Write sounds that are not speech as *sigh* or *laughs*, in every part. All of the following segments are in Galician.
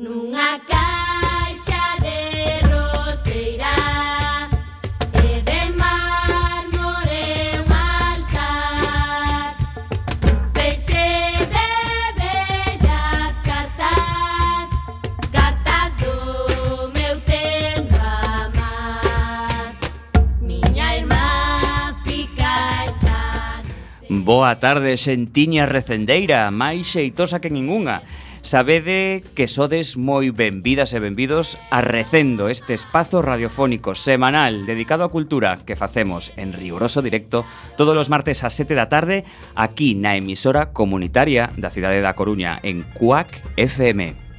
Nunha caixa de roseira E de mármore un altar. Feche de bellas cartas Cartas do meu tempo amar. Miña irmá fica estante Boa tarde, xentiña recendeira, máis xeitosa que ningunha. Sabede que sodes moi benvidas e benvidos a Recendo, este espazo radiofónico semanal dedicado á cultura que facemos en riguroso directo todos os martes ás 7 da tarde aquí na emisora comunitaria da cidade da Coruña en Cuac FM.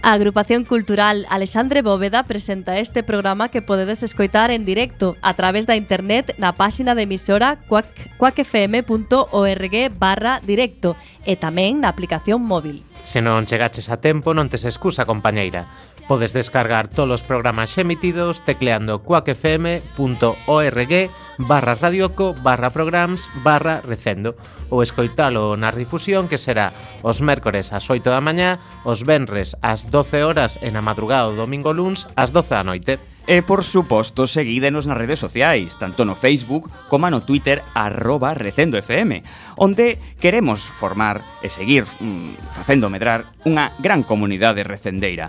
A Agrupación Cultural Alexandre Bóveda presenta este programa que podedes escoitar en directo a través da internet na páxina de emisora quackfm.org barra directo e tamén na aplicación móvil. Se non chegaches a tempo, non tes excusa, compañeira. Podes descargar todos os programas emitidos tecleando cuacfm.org barra radioco barra programs barra recendo ou escoitalo na difusión que será os mércores ás 8 da mañá, os venres ás 12 horas e na madrugada do domingo luns ás 12 da noite. E, por suposto, seguídenos nas redes sociais, tanto no Facebook como no Twitter, arroba recendofm, onde queremos formar e seguir mm, facendo medrar unha gran comunidade recendeira.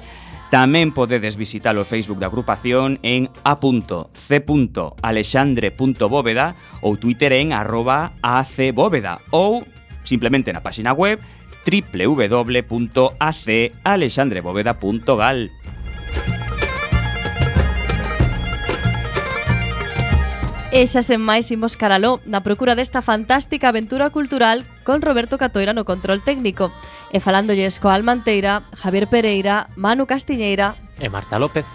Tamén podedes visitar o Facebook da agrupación en a.c.alexandre.bóveda ou Twitter en arroba acbóveda ou simplemente na página web www.acalexandrebóveda.gal. E xa sen máis imos caraló na procura desta fantástica aventura cultural con Roberto Catoira no control técnico. E falándolles coa Almanteira, Javier Pereira, Manu Castiñeira e Marta López.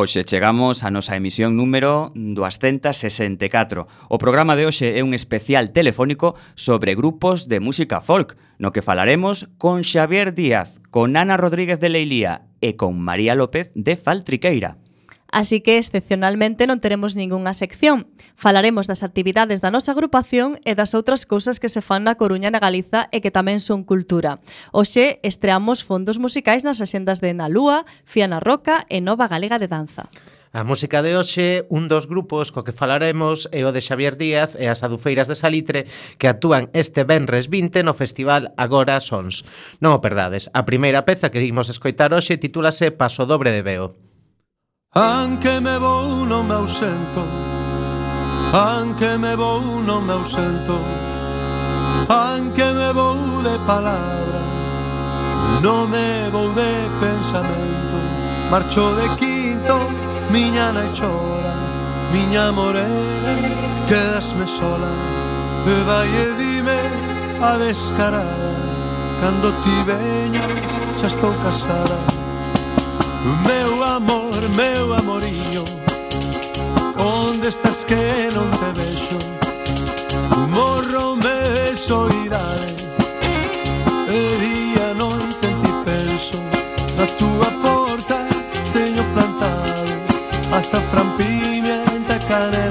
Hoxe chegamos a nosa emisión número 264. O programa de hoxe é un especial telefónico sobre grupos de música folk, no que falaremos con Xavier Díaz, con Ana Rodríguez de Leilía e con María López de Faltriqueira. Así que excepcionalmente non teremos ningunha sección. Falaremos das actividades da nosa agrupación e das outras cousas que se fan na Coruña e na Galiza e que tamén son cultura. Oxe, estreamos fondos musicais nas axendas de Na Lúa, Fiana Roca e Nova Galega de Danza. A música de hoxe, un dos grupos co que falaremos é o de Xavier Díaz e as Adufeiras de Salitre que actúan este venres 20 no festival Agora Sons. Non o perdades, a primeira peza que imos escoitar hoxe titúlase Paso Dobre de Beo. Anche me vou non me ausento. Anche me vou non me ausento. Anche me vou de palabra Non me vou de pensamento Marcho de quinto, miña nai chora Miña morena, quedasme sola. E vai e dime a descarada. Cando ti veñas xa estou casada. Meu amor, meu amoriño Onde estás que non te vexo? Morro me soidade E día noite en ti penso. Na tua porta teño plantado Azafrán, pimienta, canela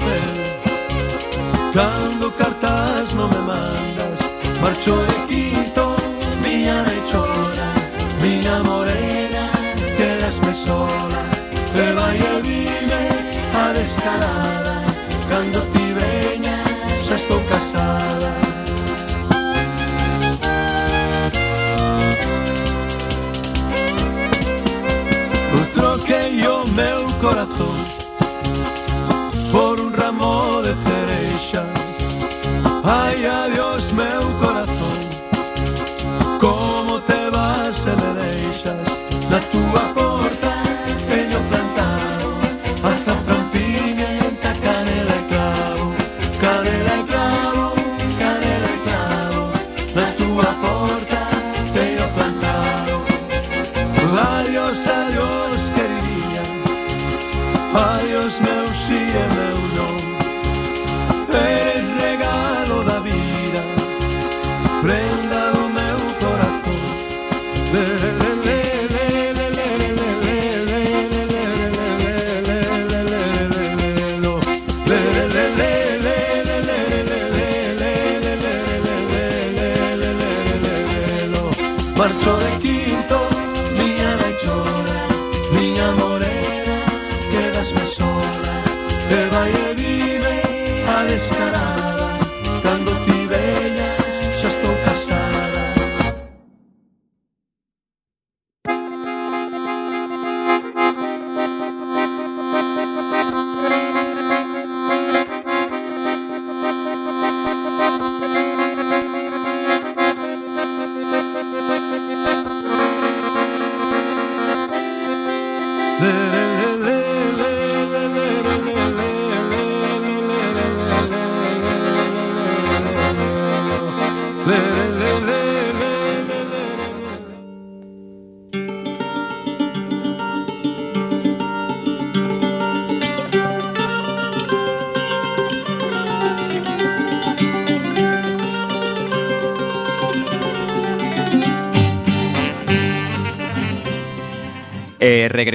papel Cando cartas non me mandas Marcho e quito miña rechona Miña morena Quedasme sola. E vai e dime a descarada Cando tua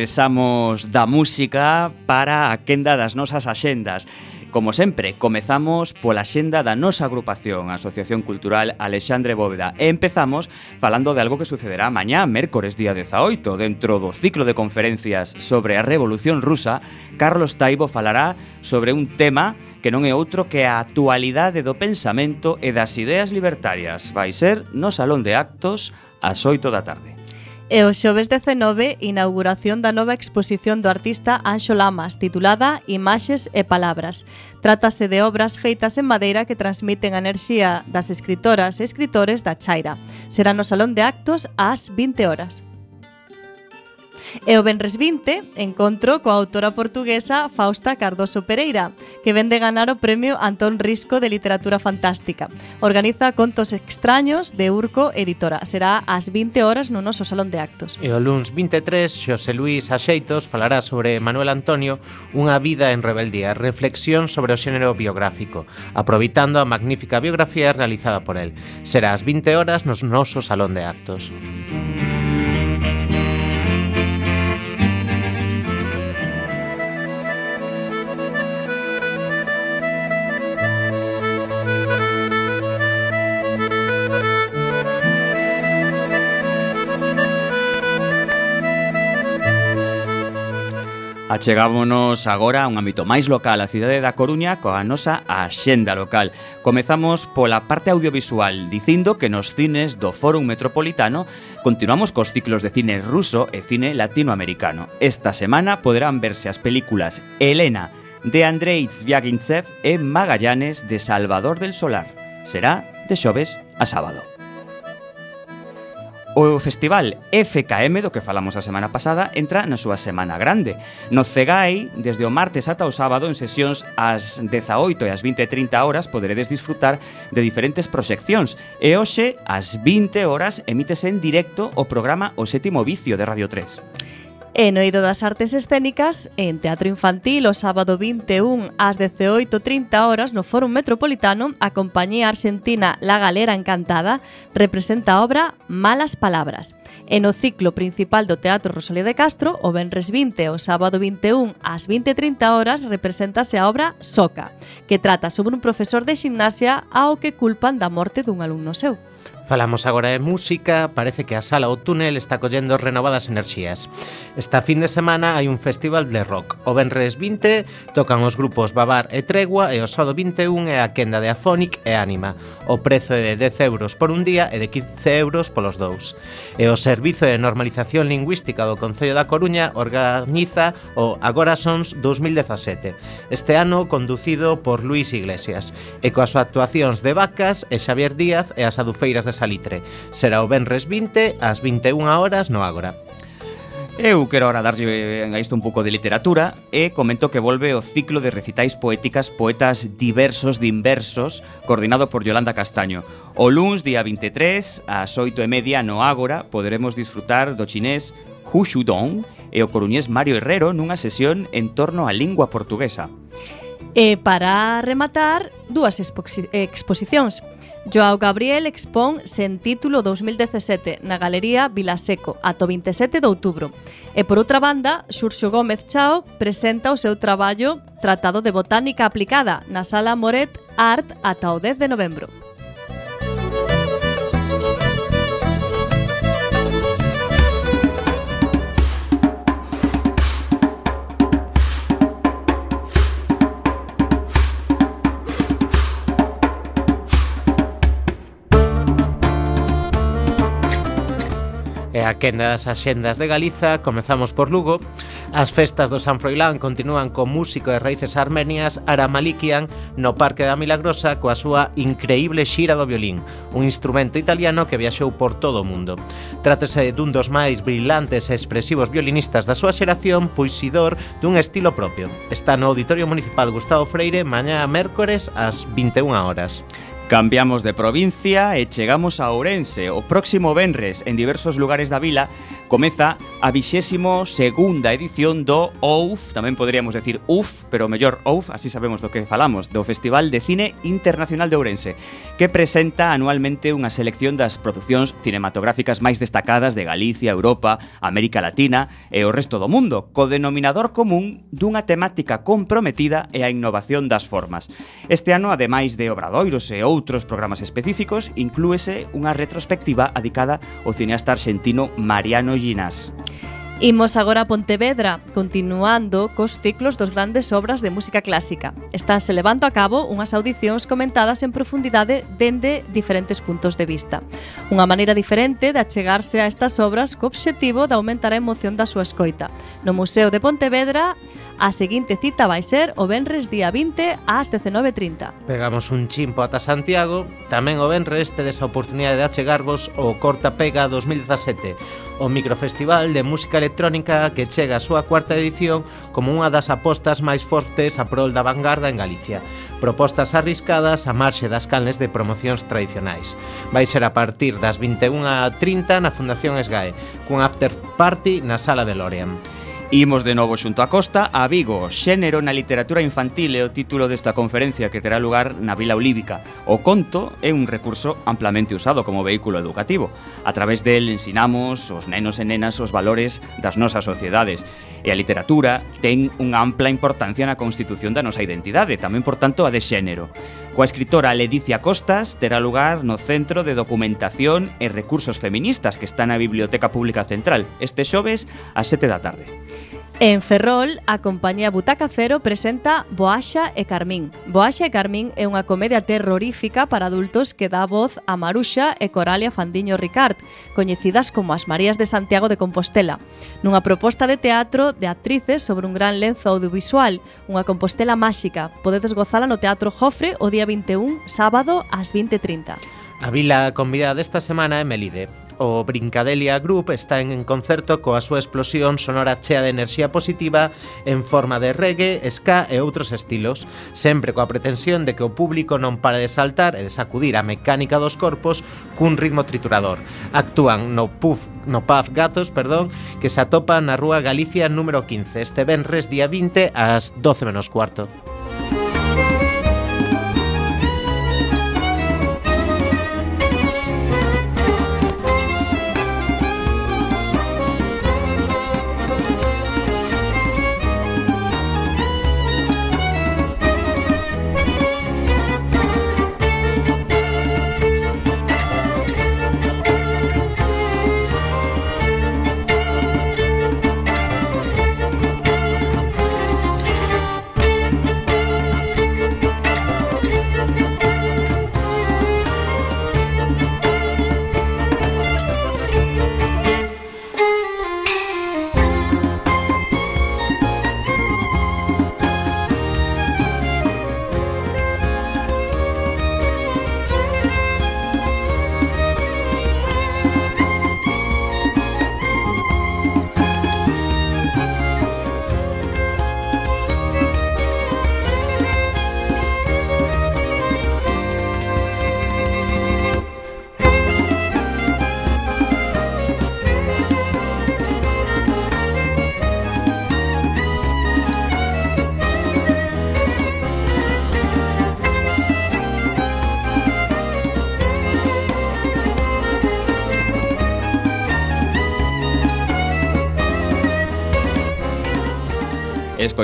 regresamos da música para a quenda das nosas axendas. Como sempre, comezamos pola xenda da nosa agrupación, a Asociación Cultural Alexandre Bóveda, e empezamos falando de algo que sucederá mañá, mércores día 18, dentro do ciclo de conferencias sobre a Revolución Rusa, Carlos Taibo falará sobre un tema que non é outro que a actualidade do pensamento e das ideas libertarias. Vai ser no Salón de Actos ás 8 da tarde. E o xoves 19, inauguración da nova exposición do artista Anxo Lamas, titulada Imaxes e Palabras. Trátase de obras feitas en madeira que transmiten a enerxía das escritoras e escritores da Chaira. Será no Salón de Actos ás 20 horas. E o Benres 20 encontro coa autora portuguesa Fausta Cardoso Pereira, que vende ganar o premio Antón Risco de Literatura Fantástica. Organiza Contos Extraños de Urco Editora. Será ás 20 horas no noso Salón de Actos. E o luns 23, Xosé Luís Axeitos falará sobre Manuel Antonio Unha vida en rebeldía, reflexión sobre o xénero biográfico, aproveitando a magnífica biografía realizada por el. Será ás 20 horas no noso Salón de Actos. Achegámonos agora a un ámbito máis local a cidade da Coruña coa nosa axenda local. Comezamos pola parte audiovisual, dicindo que nos cines do Fórum Metropolitano continuamos cos ciclos de cine ruso e cine latinoamericano. Esta semana poderán verse as películas Elena, de Andrei Zviagintsev e Magallanes de Salvador del Solar. Será de xoves a sábado. O festival FKM, do que falamos a semana pasada, entra na súa semana grande. No Cegai, desde o martes ata o sábado, en sesións ás 18 e ás 20.30 horas, poderedes disfrutar de diferentes proxeccións. E hoxe, ás 20 horas, emítese en directo o programa O Sétimo Vicio de Radio 3. E no eido das artes escénicas, en Teatro Infantil, o sábado 21 ás 18.30 horas no Fórum Metropolitano, a compañía argentina La Galera Encantada representa a obra Malas Palabras. E no ciclo principal do Teatro Rosalía de Castro, o Benres 20 o sábado 21 ás 20.30 horas represéntase a obra Soca, que trata sobre un profesor de gimnasia ao que culpan da morte dun alumno seu. Falamos agora de música, parece que a sala o túnel está collendo renovadas enerxías. Esta fin de semana hai un festival de rock. O Benres 20 tocan os grupos Babar e Tregua e o sábado 21 é a quenda de Afónic e Ánima. O prezo é de 10 euros por un día e de 15 euros polos dous. E o Servizo de Normalización Lingüística do Concello da Coruña organiza o Agora Sons 2017. Este ano conducido por Luis Iglesias e coas actuacións de Vacas e Xavier Díaz e as adufeiras de Salitre. Será o Benres 20 ás 21 horas no Ágora. Eu quero ahora darlle eh, a isto un pouco de literatura e comento que volve o ciclo de recitais poéticas poetas diversos de inversos coordinado por Yolanda Castaño. O luns, día 23, ás 8 e media no Ágora, poderemos disfrutar do chinés Hu Shudong e o coruñés Mario Herrero nunha sesión en torno á lingua portuguesa. E para rematar, dúas exposicións. Joao Gabriel expón sen título 2017 na Galería Vilaseco ata o 27 de outubro. E por outra banda, Xurxo Gómez Chao presenta o seu traballo Tratado de Botánica Aplicada na Sala Moret Art ata o 10 de novembro. a quenda das axendas de Galiza comezamos por Lugo. As festas do San Froilán continúan con músico de raíces armenias Aramalikian no Parque da Milagrosa coa súa increíble xira do violín, un instrumento italiano que viaxou por todo o mundo. Trátase dun dos máis brillantes e expresivos violinistas da súa xeración, poisidor dun estilo propio. Está no Auditorio Municipal Gustavo Freire mañá mércores ás 21 horas. Cambiamos de provincia e chegamos a Ourense. O próximo venres, en diversos lugares da vila, comeza a 22ª edición do OUF, tamén poderíamos decir UF, pero mellor OUF, así sabemos do que falamos, do Festival de Cine Internacional de Ourense, que presenta anualmente unha selección das producións cinematográficas máis destacadas de Galicia, Europa, América Latina e o resto do mundo, co denominador común dunha temática comprometida e a innovación das formas. Este ano, ademais de obradoiros e outros outros programas específicos, inclúese unha retrospectiva adicada ao cineasta argentino Mariano Ginás. Imos agora a Pontevedra, continuando cos ciclos dos grandes obras de música clásica. Estánse levando a cabo unhas audicións comentadas en profundidade dende diferentes puntos de vista. Unha maneira diferente de achegarse a estas obras co obxectivo de aumentar a emoción da súa escoita. No Museo de Pontevedra A seguinte cita vai ser o Benres día 20 ás 19.30. Pegamos un chimpo ata Santiago, tamén o Benres tedes a oportunidade de achegarvos o Corta Pega 2017, o microfestival de música electrónica que chega a súa cuarta edición como unha das apostas máis fortes a prol da vanguarda en Galicia. Propostas arriscadas a marxe das canles de promocións tradicionais. Vai ser a partir das 21.30 na Fundación Esgae, cun after party na Sala de Lorian. Imos de novo xunto á costa a Vigo, xénero na literatura infantil é o título desta conferencia que terá lugar na Vila Olívica. O conto é un recurso amplamente usado como vehículo educativo. A través del ensinamos os nenos e nenas os valores das nosas sociedades E a literatura ten unha ampla importancia na constitución da nosa identidade, tamén, por tanto, a de xénero. Coa escritora Ledicia Costas terá lugar no Centro de Documentación e Recursos Feministas que está na Biblioteca Pública Central este xoves ás 7 da tarde. En Ferrol, a compañía Butaca Cero presenta Boaxa e Carmín. Boaxa e Carmín é unha comedia terrorífica para adultos que dá voz a Maruxa e Coralia Fandiño Ricard, coñecidas como as Marías de Santiago de Compostela, nunha proposta de teatro de actrices sobre un gran lenzo audiovisual, unha Compostela máxica. Podedes gozala no Teatro Jofre o día 21, sábado ás 20:30. A vila convidada desta semana é Melide, o Brincadelia Group está en concerto coa súa explosión sonora chea de enerxía positiva en forma de reggae, ska e outros estilos, sempre coa pretensión de que o público non pare de saltar e de sacudir a mecánica dos corpos cun ritmo triturador. Actúan no Puff, no Puff Gatos, perdón, que se atopa na Rúa Galicia número 15, este venres día 20 ás 12 menos cuarto.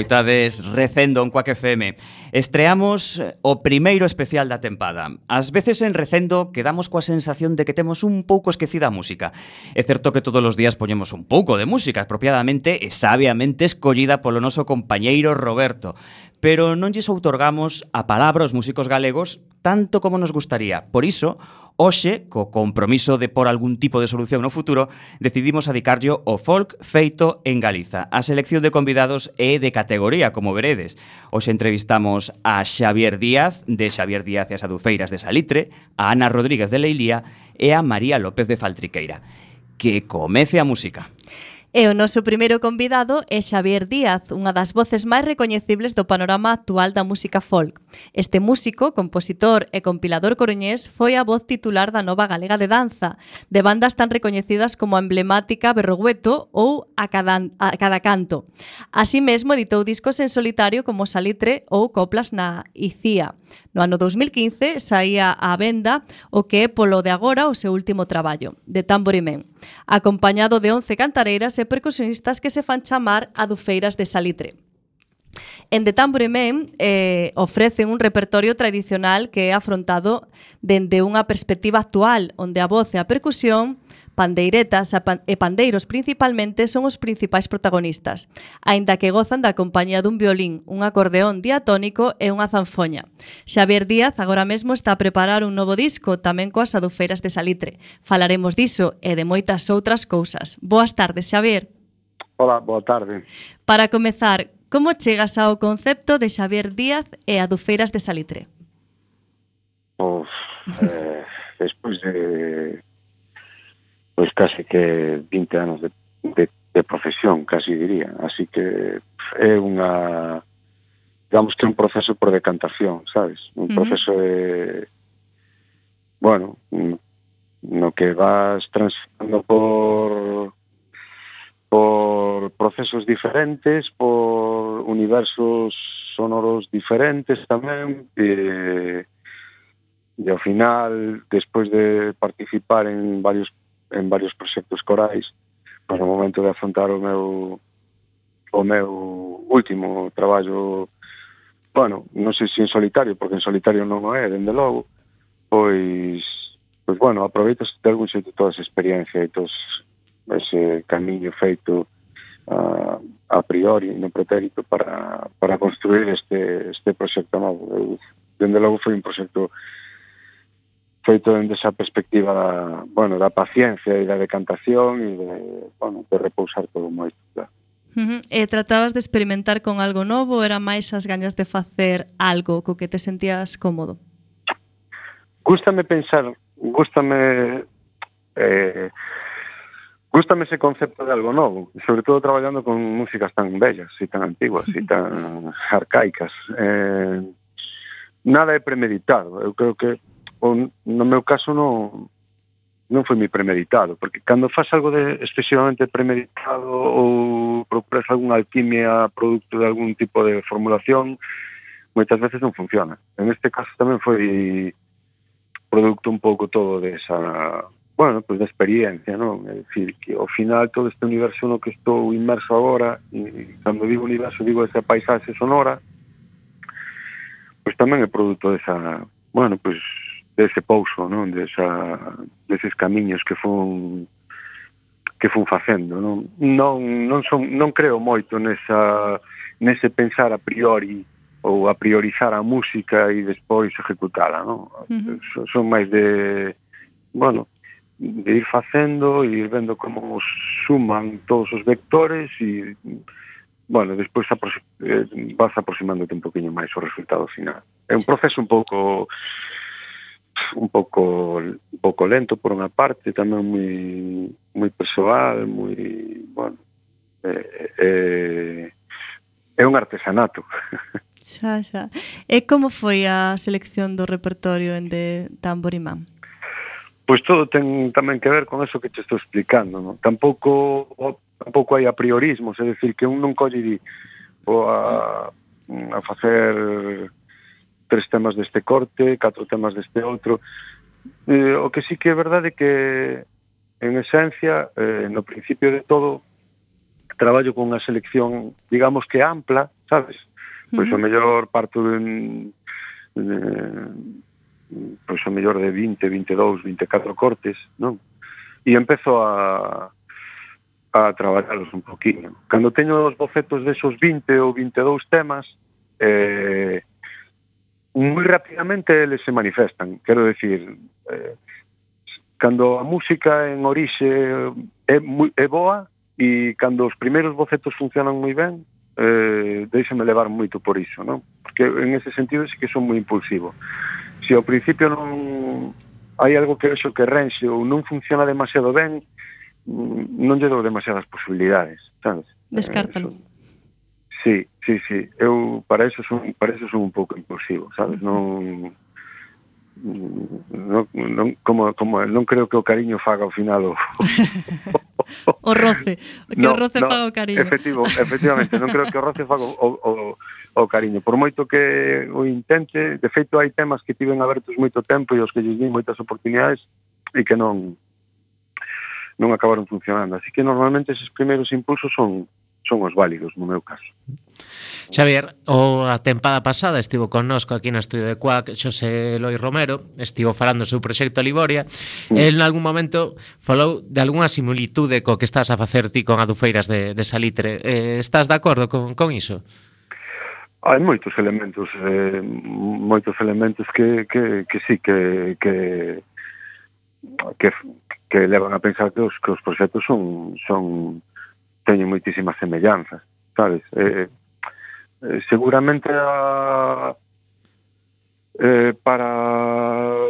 Escoitades Recendo en Coac FM. Estreamos eh, o primeiro especial da tempada. Ás veces en Recendo quedamos coa sensación de que temos un pouco esquecida a música. É certo que todos os días poñemos un pouco de música, apropiadamente e sabiamente escollida polo noso compañeiro Roberto. Pero non lles outorgamos a palabra aos músicos galegos tanto como nos gustaría. Por iso, Oxe, co compromiso de por algún tipo de solución no futuro, decidimos adicarllo o folk feito en Galiza. A selección de convidados é de categoría, como veredes. Oxe entrevistamos a Xavier Díaz, de Xavier Díaz e as Adufeiras de Salitre, a Ana Rodríguez de Leilía e a María López de Faltriqueira. Que comece a música. E o noso primeiro convidado é Xavier Díaz, unha das voces máis recoñecibles do panorama actual da música folk. Este músico, compositor e compilador coruñés foi a voz titular da Nova Galega de Danza, de bandas tan recoñecidas como a emblemática Berrogueto ou a cada, a cada canto. Así mesmo editou discos en solitario como Salitre ou Coplas na Icía. No ano 2015 saía á venda o que é polo de agora o seu último traballo, de Tamborimén, acompañado de 11 cantareiras e percusionistas que se fan chamar adufeiras de Salitre. En The Tambourine Man eh, ofrecen un repertorio tradicional que é afrontado dende unha perspectiva actual, onde a voz e a percusión pandeiretas e pandeiros principalmente son os principais protagonistas, aínda que gozan da compañía dun violín, un acordeón diatónico e unha zanfoña. Xavier Díaz agora mesmo está a preparar un novo disco tamén coas adufeiras de Salitre. Falaremos diso e de moitas outras cousas. Boas tardes, Xavier. Hola, boa tarde. Para comezar, Como chegas ao concepto de Xavier Díaz e a Dufeiras de Salitre? Uf, eh, despois de pois case que 20 anos de, de, de profesión, casi diría. Así que é unha digamos que é un proceso por decantación, sabes? Un proceso uh -huh. de bueno, no que vas transitando por por procesos diferentes, por universos sonoros diferentes tamén, e, e ao final, despois de participar en varios en varios proxectos corais, pois no momento de afrontar o meu o meu último traballo, bueno, non sei se en solitario, porque en solitario non o é, dende logo, pois pois bueno, aproveitas de algún xeito toda esa experiencia e todos ese camiño feito uh, a priori no pretérito para, para construir este, este proxecto novo. Eu, dende logo foi un proxecto feito dende esa perspectiva da, bueno, da paciencia e da decantación e de, bueno, de repousar todo moito. Claro. Uh -huh. E tratabas de experimentar con algo novo, era máis as gañas de facer algo co que te sentías cómodo? Gústame pensar, gústame eh, Gústame ese concepto de algo novo, sobre todo traballando con músicas tan bellas e tan antiguas e *laughs* tan arcaicas. Eh, nada é premeditado. Eu creo que o, no meu caso non non foi mi premeditado, porque cando faz algo de excesivamente premeditado ou procuras algunha alquimia producto de algún tipo de formulación, moitas veces non funciona. En este caso tamén foi producto un pouco todo desa de bueno, pois da experiencia, non? É dicir, que ao final todo este universo no que estou inmerso agora, e, e cando digo universo digo esa paisaxe sonora, pois tamén é produto desa, bueno, pois dese pouso, non? Desa, deses camiños que fun que fun facendo, non? Non, non, son, non creo moito nesa, nese pensar a priori ou a priorizar a música e despois executala, non? Uh -huh. Son máis de, bueno, de ir facendo, e ir vendo como suman todos os vectores e, bueno, despois apro eh, vas aproximándote un poquinho máis o resultado final. É un proceso un pouco un pouco un pouco lento por unha parte, tamén moi moi persoal, moi, bueno, eh, eh, é un artesanato. Xa, xa. E como foi a selección do repertorio en de Tamborimán? Pois todo ten tamén que ver con eso que te estou explicando, non? Tampouco tampouco hai apriorismos, é dicir que un non colle di o a, a facer tres temas deste corte, catro temas deste outro. Eh, o que sí que é verdade é que en esencia, eh, no principio de todo, traballo con unha selección, digamos que ampla, sabes? Pois uh -huh. o mellor parto de, de pois o mellor de 20, 22, 24 cortes, non? E empezo a a traballarlos un poquinho. Cando teño os bocetos desos 20 ou 22 temas, eh, moi rapidamente eles se manifestan. Quero decir, eh, cando a música en orixe é, moi, é boa e cando os primeiros bocetos funcionan moi ben, eh, deixame levar moito por iso, non? Porque en ese sentido sí que son moi impulsivo se ao principio non hai algo que eso que renxe ou non funciona demasiado ben, mm, non lle dou demasiadas posibilidades, sabes? Eh, Descártalo. Eh, sí, sí, sí. Eu para eso son, para eso son un pouco impulsivo, sabes? Non non, non, como, como non creo que o cariño faga ao final o, *laughs* o roce, que no, o roce no, faga o cariño. Efectivo, efectivamente, non creo que o roce faga o, o, o cariño. Por moito que o intente, de feito hai temas que tiven abertos moito tempo e os que lles di moitas oportunidades e que non non acabaron funcionando. Así que normalmente esos primeiros impulsos son son os válidos no meu caso. Xavier, o a tempada pasada estivo connosco aquí no estudio de Cuac Xosé Eloi Romero, estivo falando do seu proxecto Liboria, mm. el en algún momento falou de algunha similitude co que estás a facer ti con Adufeiras de, de Salitre. Eh, estás de acordo con, con iso? Hai moitos elementos, eh, moitos elementos que, que, que sí, que, que, que, que levan a pensar que os, que os proxectos son, son teñen moitísimas semellanzas, sabes? Eh, eh, eh, seguramente a, eh, para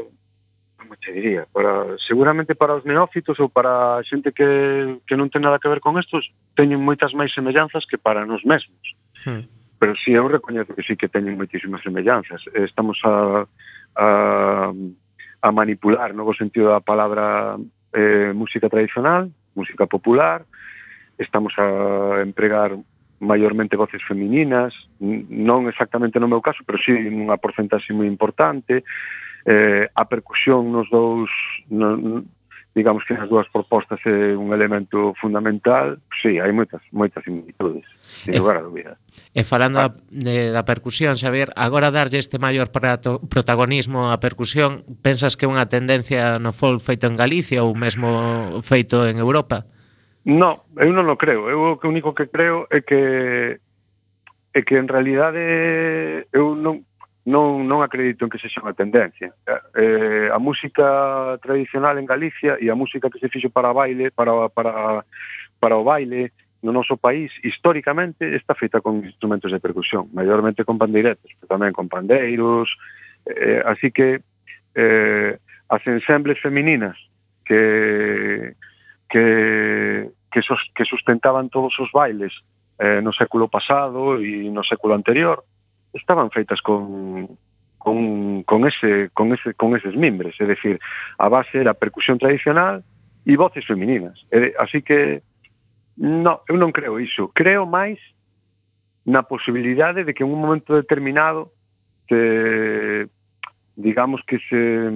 como te diría, para seguramente para os neófitos ou para a xente que, que non ten nada que ver con estos teñen moitas máis semellanzas que para nos mesmos. Hmm. Pero si sí, eu recoñezo que sí que teñen moitísimas semellanzas. Eh, estamos a, a, a manipular, no sentido da palabra, eh, música tradicional, música popular, estamos a empregar maiormente voces femininas, non exactamente no meu caso, pero sí unha porcentaxe moi importante, eh, a percusión nos dous, no, digamos que nas dúas propostas é un elemento fundamental, sí, hai moitas, moitas similitudes, sin lugar a dúbida. E falando ah. de, da percusión, Xavier, agora darlle este maior prato, protagonismo á percusión, pensas que é unha tendencia no folk feito en Galicia ou mesmo feito en Europa? No, eu non o creo. Eu o que único que creo é que é que en realidade eu non non non acredito en que se xa unha tendencia. Eh, a música tradicional en Galicia e a música que se fixo para baile, para para para o baile no noso país históricamente está feita con instrumentos de percusión, maiormente con pandeiretos, pero tamén con pandeiros, eh, así que eh, as ensembles femininas que que, que, sos, que sustentaban todos os bailes eh, no século pasado e no século anterior estaban feitas con, con, con, ese, con, ese, con eses mimbres, é dicir, a base era percusión tradicional e voces femininas. E, así que, no, eu non creo iso. Creo máis na posibilidade de que en un momento determinado se, digamos que se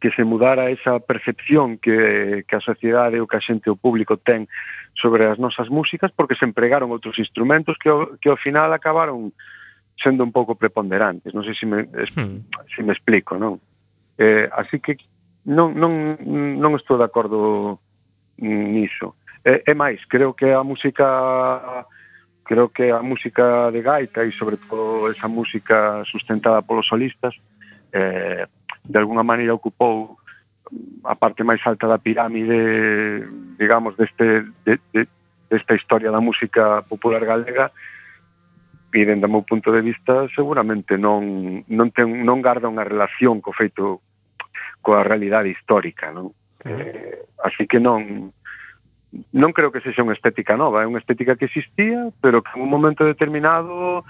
que se mudara esa percepción que, que a sociedade ou que a xente o público ten sobre as nosas músicas porque se empregaron outros instrumentos que, que ao final acabaron sendo un pouco preponderantes. Non sei se me, hmm. se me explico, non? Eh, así que non, non, non estou de acordo niso. É, é máis, creo que a música creo que a música de gaita e sobre todo esa música sustentada polos solistas eh, de alguna maneira ocupou a parte máis alta da pirámide, digamos, deste, de, de, desta historia da música popular galega, e dende o meu punto de vista seguramente non, non, ten, non garda unha relación co feito coa realidade histórica non? Eh, así que non non creo que sexa unha estética nova. É unha estética que existía pero que en un momento determinado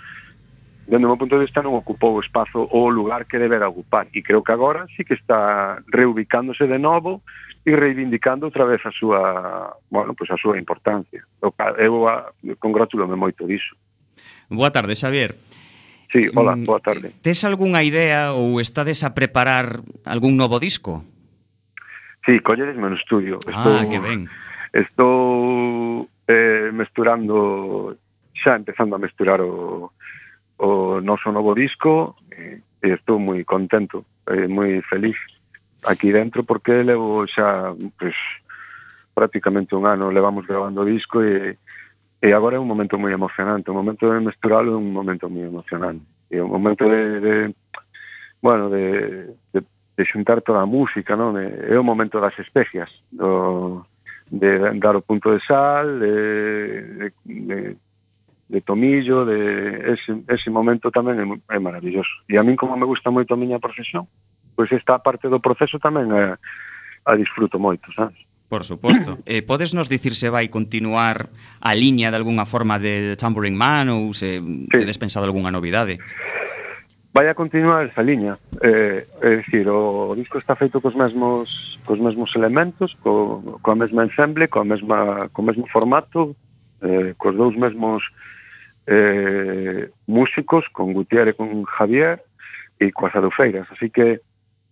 dende o meu punto de vista non ocupou o espazo ou o lugar que debera ocupar e creo que agora sí que está reubicándose de novo e reivindicando outra vez a súa, bueno, pues a súa importancia. Eu a, congratulome moito diso. Boa tarde, Xavier. Sí, hola, mm, boa tarde. Tes algunha idea ou estades a preparar algún novo disco? Sí, colledesme no estudio. Ah, estou, ah, que ben. Estou eh, mesturando, xa empezando a mesturar o, o noso novo disco e estou moi contento, eh, moi feliz aquí dentro porque levo xa pues, prácticamente un ano levamos grabando o disco e, e agora é un momento moi emocionante, o momento de mesturalo é un momento moi emocionante. E o momento de, de bueno, de, de, de xuntar toda a música, non? É, é o momento das especias, do, de dar o punto de sal, de, de, de de tomillo, de ese, ese momento tamén é, é maravilloso. E a min como me gusta moito a miña profesión, pois esta parte do proceso tamén a, a disfruto moito, sabes? Por suposto. *clears throat* Eh, podes nos dicir se vai continuar a liña de algunha forma de Tambourine Man ou se sí. tedes pensado algunha novidade? Vai a continuar esa liña. Eh, é dicir, o disco está feito cos mesmos cos mesmos elementos, co, coa mesma ensemble, coa mesma, co mesmo formato, eh, cos dous mesmos eh, músicos con Gutiérrez e con Javier e coas adufeiras. Así que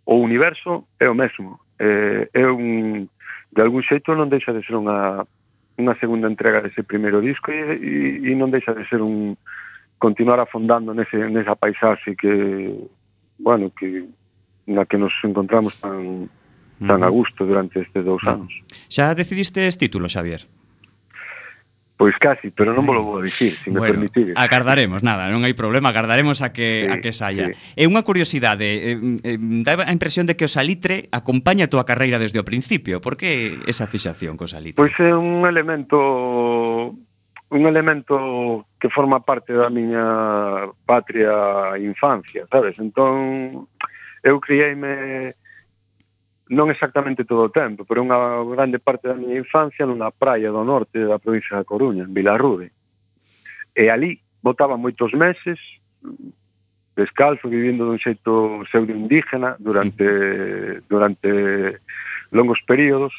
o universo é o mesmo. Eh, é un, de algún xeito non deixa de ser unha, unha segunda entrega dese primeiro disco e, e, e non deixa de ser un continuar afondando nese, nesa paisaxe que, bueno, que na que nos encontramos tan, tan a gusto durante estes dous anos. Xa decidiste decidistes título, Xavier? Pois casi, pero non vos vou dicir, se me bueno, permitires. Agardaremos, nada, non hai problema, agardaremos a que sí, a que saia. Sí. É unha curiosidade, eh, eh, dá a impresión de que o salitre acompaña a túa carreira desde o principio. Por que esa fixación co salitre? Pois é un elemento un elemento que forma parte da miña patria infancia, sabes? Entón eu criei-me non exactamente todo o tempo, pero unha grande parte da miña infancia nunha praia do norte da provincia da Coruña, en Vilarrude. E ali botaba moitos meses descalzo, vivindo dun xeito pseudo indígena durante durante longos períodos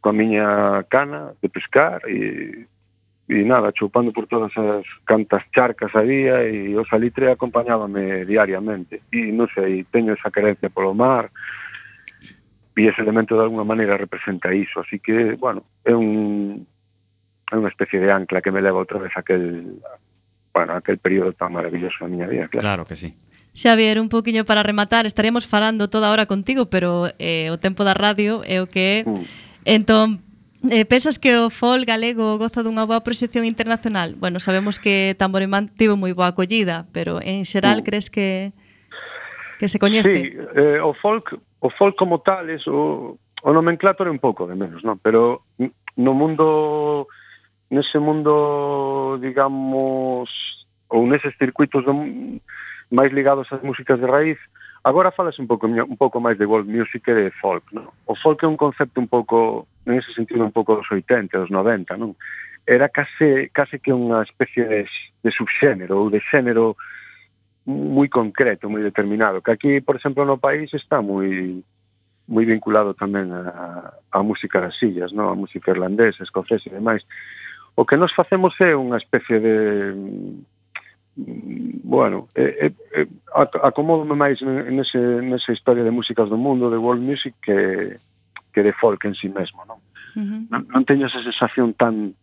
coa miña cana de pescar e e nada, chupando por todas as cantas charcas había e o salitre acompañábame diariamente. E non sei, teño esa carencia polo mar, e ese elemento de alguna maneira representa iso, así que, bueno, é un é unha especie de ancla que me leva outra vez aquel bueno, aquel período tan maravilloso da miña vida, claro. Claro que sí. Xavier, un poquinho para rematar, estaríamos falando toda a hora contigo, pero eh, o tempo da radio é o que é. Mm. Entón, eh, pensas que o fol galego goza dunha boa proxección internacional? Bueno, sabemos que Tamborimán tivo moi boa acollida, pero en xeral mm. crees que que se coñece? Sí, eh, o folk o folk como tales, o, o nomenclátor é un pouco de menos, non? Pero no mundo, nese mundo, digamos, ou neses circuitos do, máis ligados ás músicas de raíz, agora falas un pouco un pouco máis de world music que de folk, non? O folk é un concepto un pouco, en ese sentido, un pouco dos 80, dos 90, non? Era case, case que unha especie de, de subxénero ou de xénero moi concreto, moi determinado, que aquí, por exemplo, no país está moi moi vinculado tamén a, a música das sillas, non? a música irlandesa, escocesa e demais. O que nos facemos é unha especie de mm, bueno, eh, eh, acomódome máis nese, nesa historia de músicas do mundo, de world music, que, que de folk en si sí mesmo, non? Uh -huh. non? Non teño esa sensación tan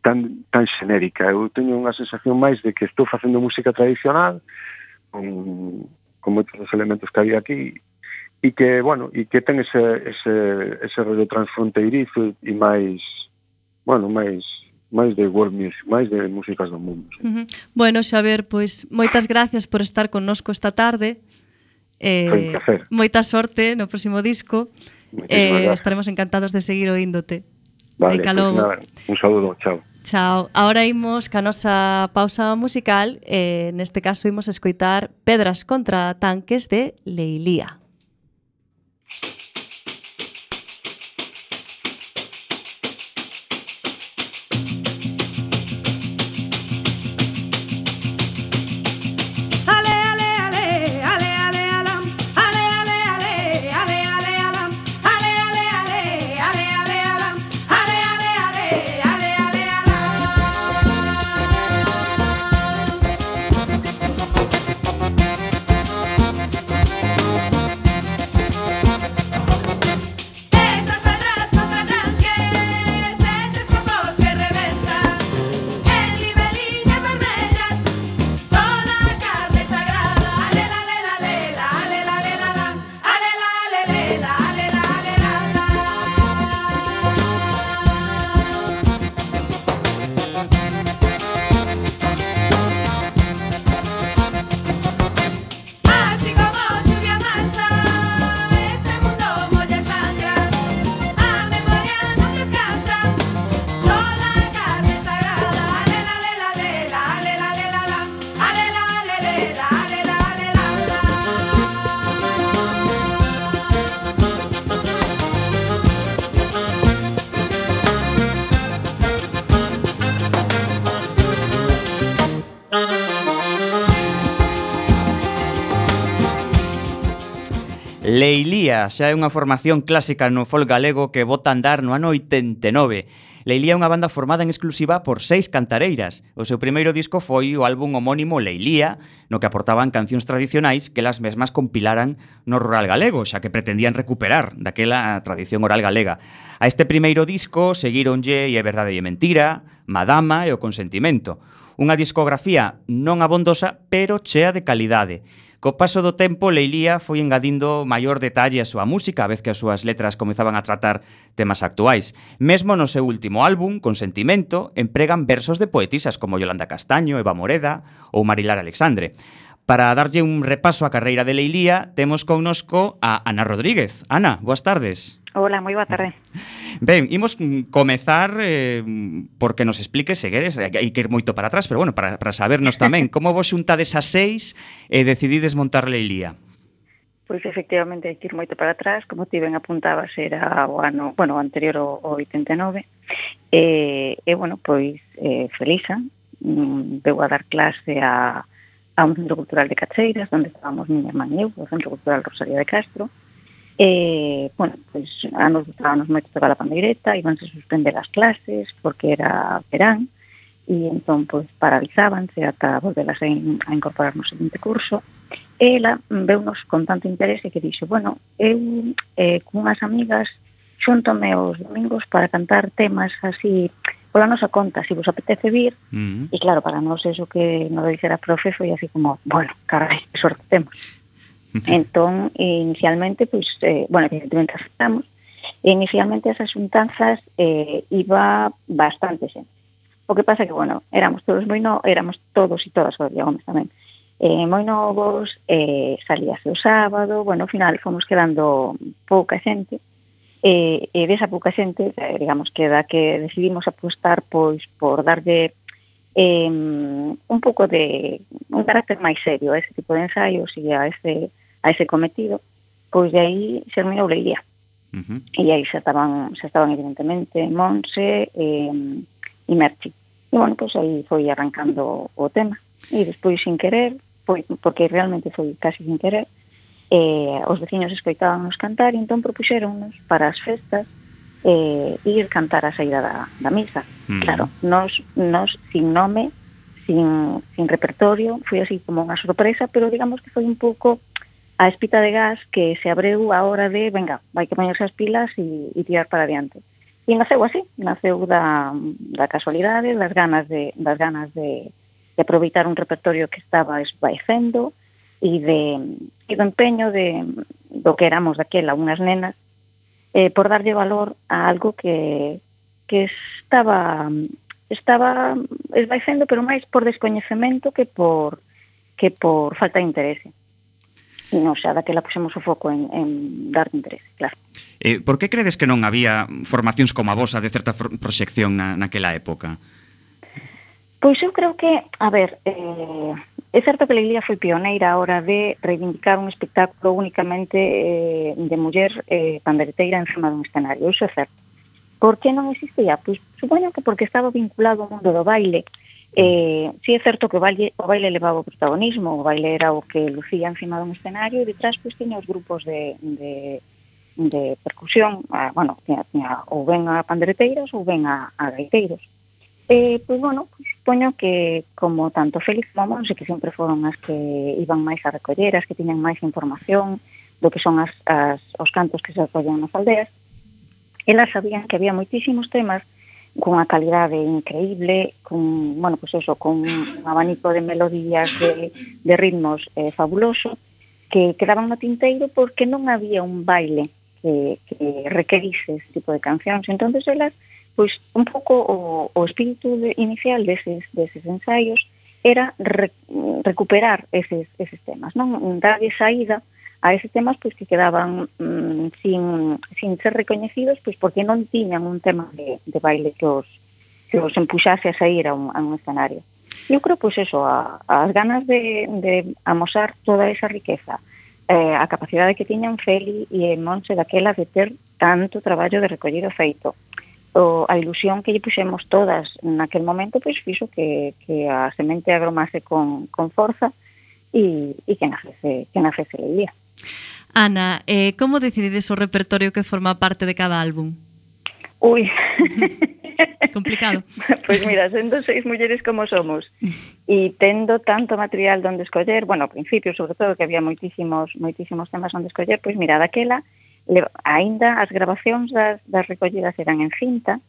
tan tan xenérica. Eu teño unha sensación máis de que estou facendo música tradicional, con, con moitos dos elementos que había aquí e que, bueno, e que ten ese, ese, ese rollo transfronteirizo e máis, bueno, máis máis de world music, máis de músicas do mundo. Sí. Uh -huh. Bueno, Xaver, pois moitas gracias por estar connosco esta tarde. Eh, Foi un placer. Moita sorte no próximo disco. Eh, gracias. estaremos encantados de seguir oíndote. Vale, Deica pois pues nada, un saludo, chao. Chao. Ahora imos ca nosa pausa musical, eh, neste caso imos escoitar Pedras contra tanques de Leilía. Thank Leilía xa é unha formación clásica no folk galego que bota andar no ano 89. Leilía é unha banda formada en exclusiva por seis cantareiras. O seu primeiro disco foi o álbum homónimo Leilía, no que aportaban cancións tradicionais que las mesmas compilaran no rural galego, xa que pretendían recuperar daquela tradición oral galega. A este primeiro disco seguironlle E é verdade e mentira, Madama e o consentimento. Unha discografía non abondosa, pero chea de calidade. Co paso do tempo, Leilía foi engadindo maior detalle á súa música, a vez que as súas letras comezaban a tratar temas actuais. Mesmo no seu último álbum, Con Sentimento, empregan versos de poetisas como Yolanda Castaño, Eva Moreda ou Marilar Alexandre. Para darlle un repaso á carreira de Leilía, temos connosco a Ana Rodríguez. Ana, boas tardes. Ola, moi boa tarde. *laughs* Ben, imos comezar eh, porque nos explique seguedes, hai que ir moito para atrás, pero bueno, para, para sabernos tamén, *laughs* como vos xuntades a seis e eh, decidides montar Leilía? Pois efectivamente hai que ir moito para atrás, como ti ben apuntabas, era o ano, bueno, anterior o, o 89, e, e bueno, pois eh, Felisa eh? mm, veu a dar clase a, a un centro cultural de Cacheiras, onde estábamos miña irmán e eu, o Centro Cultural Rosalía de Castro, E, bueno, pues, anos nos moito tocar a pandeireta, ibanse suspender as clases porque era verán, e entón pues, paralizábanse ata volvelas a, in, a incorporar no seguinte curso. E ela veunos con tanto interese que dixo, bueno, eu eh, cunhas amigas xuntome os domingos para cantar temas así pola nosa conta, se vos apetece vir, mm -hmm. e claro, para nós eso que nos dixera profe foi así como, bueno, carai, que sorte temos. Entón, eh, inicialmente, pois, eh, bueno, evidentemente aceptamos, e inicialmente esas xuntanzas eh, iba bastante xente. O que pasa que, bueno, éramos todos moi no, éramos todos e todas, Gloria Gómez tamén, eh, moi novos, eh, salíase o sábado, bueno, ao final fomos quedando pouca xente, e, e desa pouca xente, eh, digamos que da que decidimos apostar pois por darlle eh, un pouco de un carácter máis serio a ese tipo de ensaios e a ese a ese cometido, pois de aí xerminou Leilía. Uh -huh. E aí xa estaban, xa estaban evidentemente Monse e, e Merchi. E bueno, pois aí foi arrancando o tema. E despois sin querer, foi, porque realmente foi casi sin querer, eh, os veciños escoitábamos cantar e entón propuxeronnos para as festas eh, ir cantar a saída da, da misa. Uh -huh. Claro, nos, nos sin nome, sin, sin repertorio, foi así como unha sorpresa, pero digamos que foi un pouco a espita de gas que se abreu a hora de, venga, vai que poñerse as pilas e, e tirar para adiante. E naceu así, naceu da, da casualidade, das ganas de, das ganas de, de aproveitar un repertorio que estaba esvaecendo e de e do empeño de, do que éramos daquela unhas nenas eh, por darlle valor a algo que, que estaba estaba esvaecendo, pero máis por descoñecemento que por que por falta de interese non xa daquela puxemos o foco en, en dar interese, claro. Eh, por que credes que non había formacións como a vosa de certa proxección na, naquela época? Pois eu creo que, a ver, eh, é certo que a Iglesia foi pioneira a hora de reivindicar un espectáculo únicamente eh, de muller eh, pandereteira encima dun escenario, iso é certo. Por que non existía? Pois supoño que porque estaba vinculado ao mundo do baile, Eh, si sí é certo que o baile, o baile levaba o protagonismo, o baile era o que lucía encima dun escenario e detrás pois tiña os grupos de, de, de percusión, a, bueno, tiña, tiña ou ben a pandereteiras ou ben a, a gaiteiros. Eh, pois bueno, pois, supoño que como tanto Félix como Monse que sempre foron as que iban máis a recoller, as que tiñan máis información do que son as, as, os cantos que se acollan nas aldeas, elas sabían que había moitísimos temas cunha calidade increíble, con, bueno, pues eso, con un abanico de melodías, de, de ritmos eh, fabuloso, que quedaban no tinteiro porque non había un baile que, que requerise ese tipo de cancións. entonces elas, pois, un pouco o, o espírito de, inicial deses, deses ensaios era re, recuperar eses, eses temas, non? Darlle saída a eses temas pois que quedaban mm, sin, sin ser recoñecidos pois porque non tiñan un tema de, de baile que os, que os empuxase a sair a un, a un escenario. Eu creo pois eso, a, as ganas de, de amosar toda esa riqueza, eh, a capacidade que tiñan Feli e Monse daquela de ter tanto traballo de recollido feito. O, a ilusión que lle puxemos todas naquel momento pois fixo que, que a semente agromase con, con forza e, e que nacese, que nacese leía. Ana, eh, como decidides o repertorio que forma parte de cada álbum? Ui. *laughs* Complicado. Pois *laughs* pues mira, sendo seis mulleres como somos e tendo tanto material donde escoller, bueno, ao principio, sobre todo, que había moitísimos moitísimos temas onde escoller, pois mira, daquela, le, aínda as grabacións das, das recollidas eran en cinta,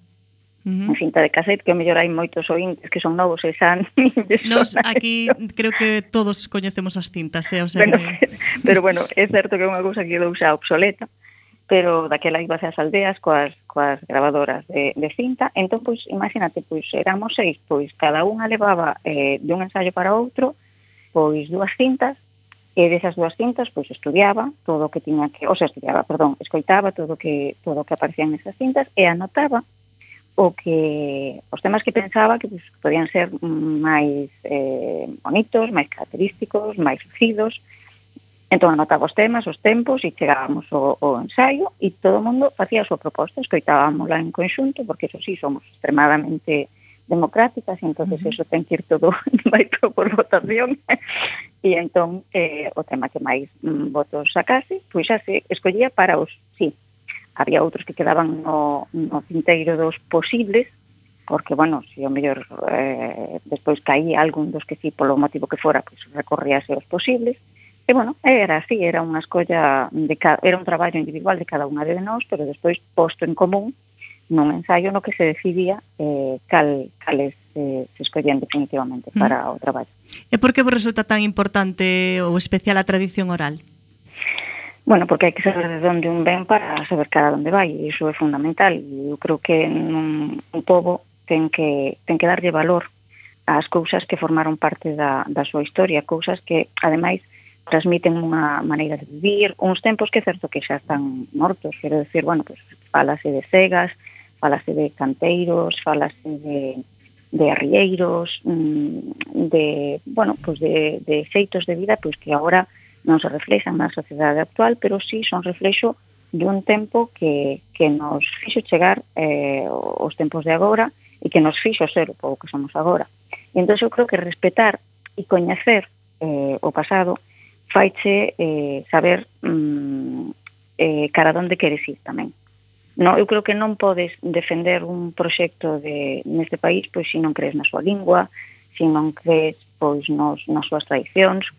-huh. A cinta de cassette, que o mellor hai moitos ointes que son novos e xa *laughs* Nos aquí eso. creo que todos coñecemos as cintas, eh? o sea, bueno, que... *laughs* pero bueno, é certo que é unha cousa que quedou xa obsoleta, pero daquela iba ás aldeas coas, coas gravadoras de, de cinta, entón, pois, imagínate, pois, éramos seis, pois, cada unha levaba eh, de un ensayo para outro, pois, dúas cintas, e desas dúas cintas, pois, estudiaba todo o que tiña que, o sea, estudiaba, perdón, escoitaba todo o que, todo o que aparecía nesas cintas e anotaba o que os temas que pensaba que pues, podían ser máis eh, bonitos, máis característicos, máis lucidos. Entón anotaba os temas, os tempos e chegábamos ao, ao ensaio e todo o mundo facía a súa proposta, escoitábamosla en conxunto, porque eso sí, somos extremadamente democráticas, entonces uh -huh. eso ten que ir todo *laughs* baito por votación. e entón eh, o tema que máis mm, votos sacase, pois xa se escollía para os sí había outros que quedaban no, no cinteiro dos posibles, porque, bueno, se o mellor eh, despois caía algún dos que sí, polo motivo que fora, pues recorríase os posibles, E, bueno, era así, era unha escolla, de ca... era un traballo individual de cada unha de nós, pero despois posto en común nun ensaio no que se decidía eh, cal, cales eh, se escollían definitivamente mm. para mm. o traballo. E por que vos resulta tan importante ou especial a tradición oral? Bueno, porque hai que saber de onde un ben para saber cara onde vai, e iso é fundamental. E eu creo que un, un pobo ten que, ten que darlle valor ás cousas que formaron parte da, da súa historia, cousas que, ademais, transmiten unha maneira de vivir, uns tempos que é certo que xa están mortos, quero decir, bueno, pues, falase de cegas, falase de canteiros, falase de, de arrieiros, mm, de, bueno, pues de, de xeitos de vida, pois pues que agora non se reflexan na sociedade actual, pero sí son reflexo dun tempo que, que nos fixo chegar eh, os tempos de agora e que nos fixo ser o pouco que somos agora. E entón eu creo que respetar e coñecer eh, o pasado faiche eh, saber mm, eh, cara onde queres ir tamén. No, eu creo que non podes defender un proxecto de, neste país pois se non crees na súa lingua, se non crees pois nos, nas súas tradicións,